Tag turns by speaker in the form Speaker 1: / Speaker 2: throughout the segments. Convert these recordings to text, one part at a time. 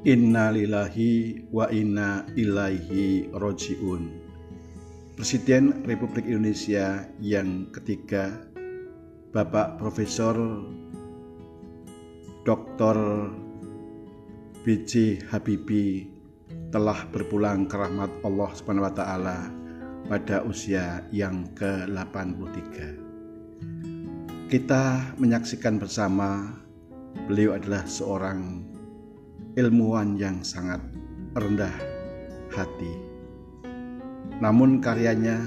Speaker 1: Inna lillahi wa inna ilaihi rojiun Presiden Republik Indonesia yang ketiga Bapak Profesor Dr. B.J. Habibie telah berpulang ke rahmat Allah Subhanahu wa taala pada usia yang ke-83. Kita menyaksikan bersama beliau adalah seorang ilmuwan yang sangat rendah hati. Namun karyanya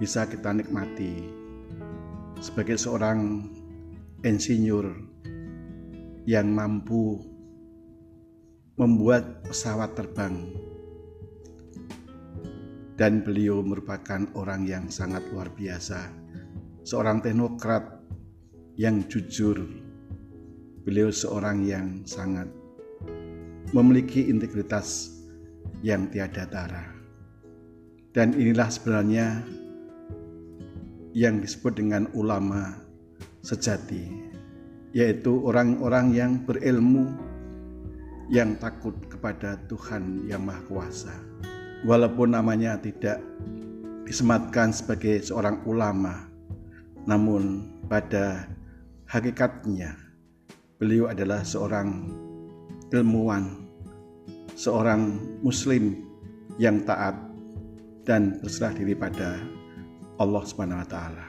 Speaker 1: bisa kita nikmati sebagai seorang insinyur yang mampu membuat pesawat terbang dan beliau merupakan orang yang sangat luar biasa seorang teknokrat yang jujur. Beliau seorang yang sangat memiliki integritas yang tiada tara. Dan inilah sebenarnya yang disebut dengan ulama sejati, yaitu orang-orang yang berilmu yang takut kepada Tuhan yang Maha Kuasa. Walaupun namanya tidak disematkan sebagai seorang ulama, namun pada Hakikatnya, beliau adalah seorang ilmuwan, seorang Muslim yang taat dan berserah diri pada Allah Subhanahu wa Ta'ala.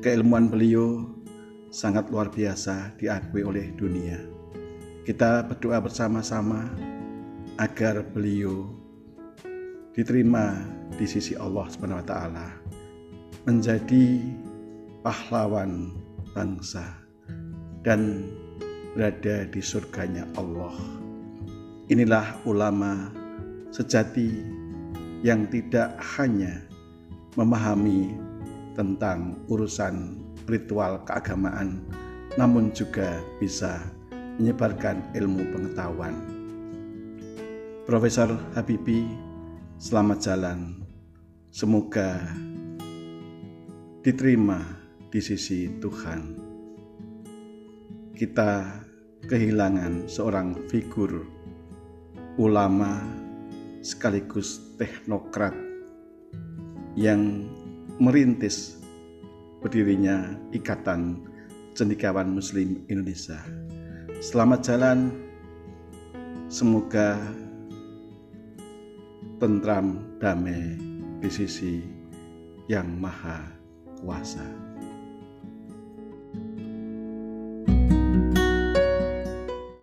Speaker 1: Keilmuan beliau sangat luar biasa diakui oleh dunia. Kita berdoa bersama-sama agar beliau diterima di sisi Allah Subhanahu wa taala menjadi pahlawan bangsa dan berada di surganya Allah. Inilah ulama sejati yang tidak hanya memahami tentang urusan ritual keagamaan, namun juga bisa menyebarkan ilmu pengetahuan. Profesor Habibie, selamat jalan. Semoga diterima di sisi Tuhan. Kita kehilangan seorang figur ulama sekaligus teknokrat yang merintis berdirinya Ikatan Cendekiawan Muslim Indonesia. Selamat jalan, semoga tentram damai di sisi yang maha kuasa.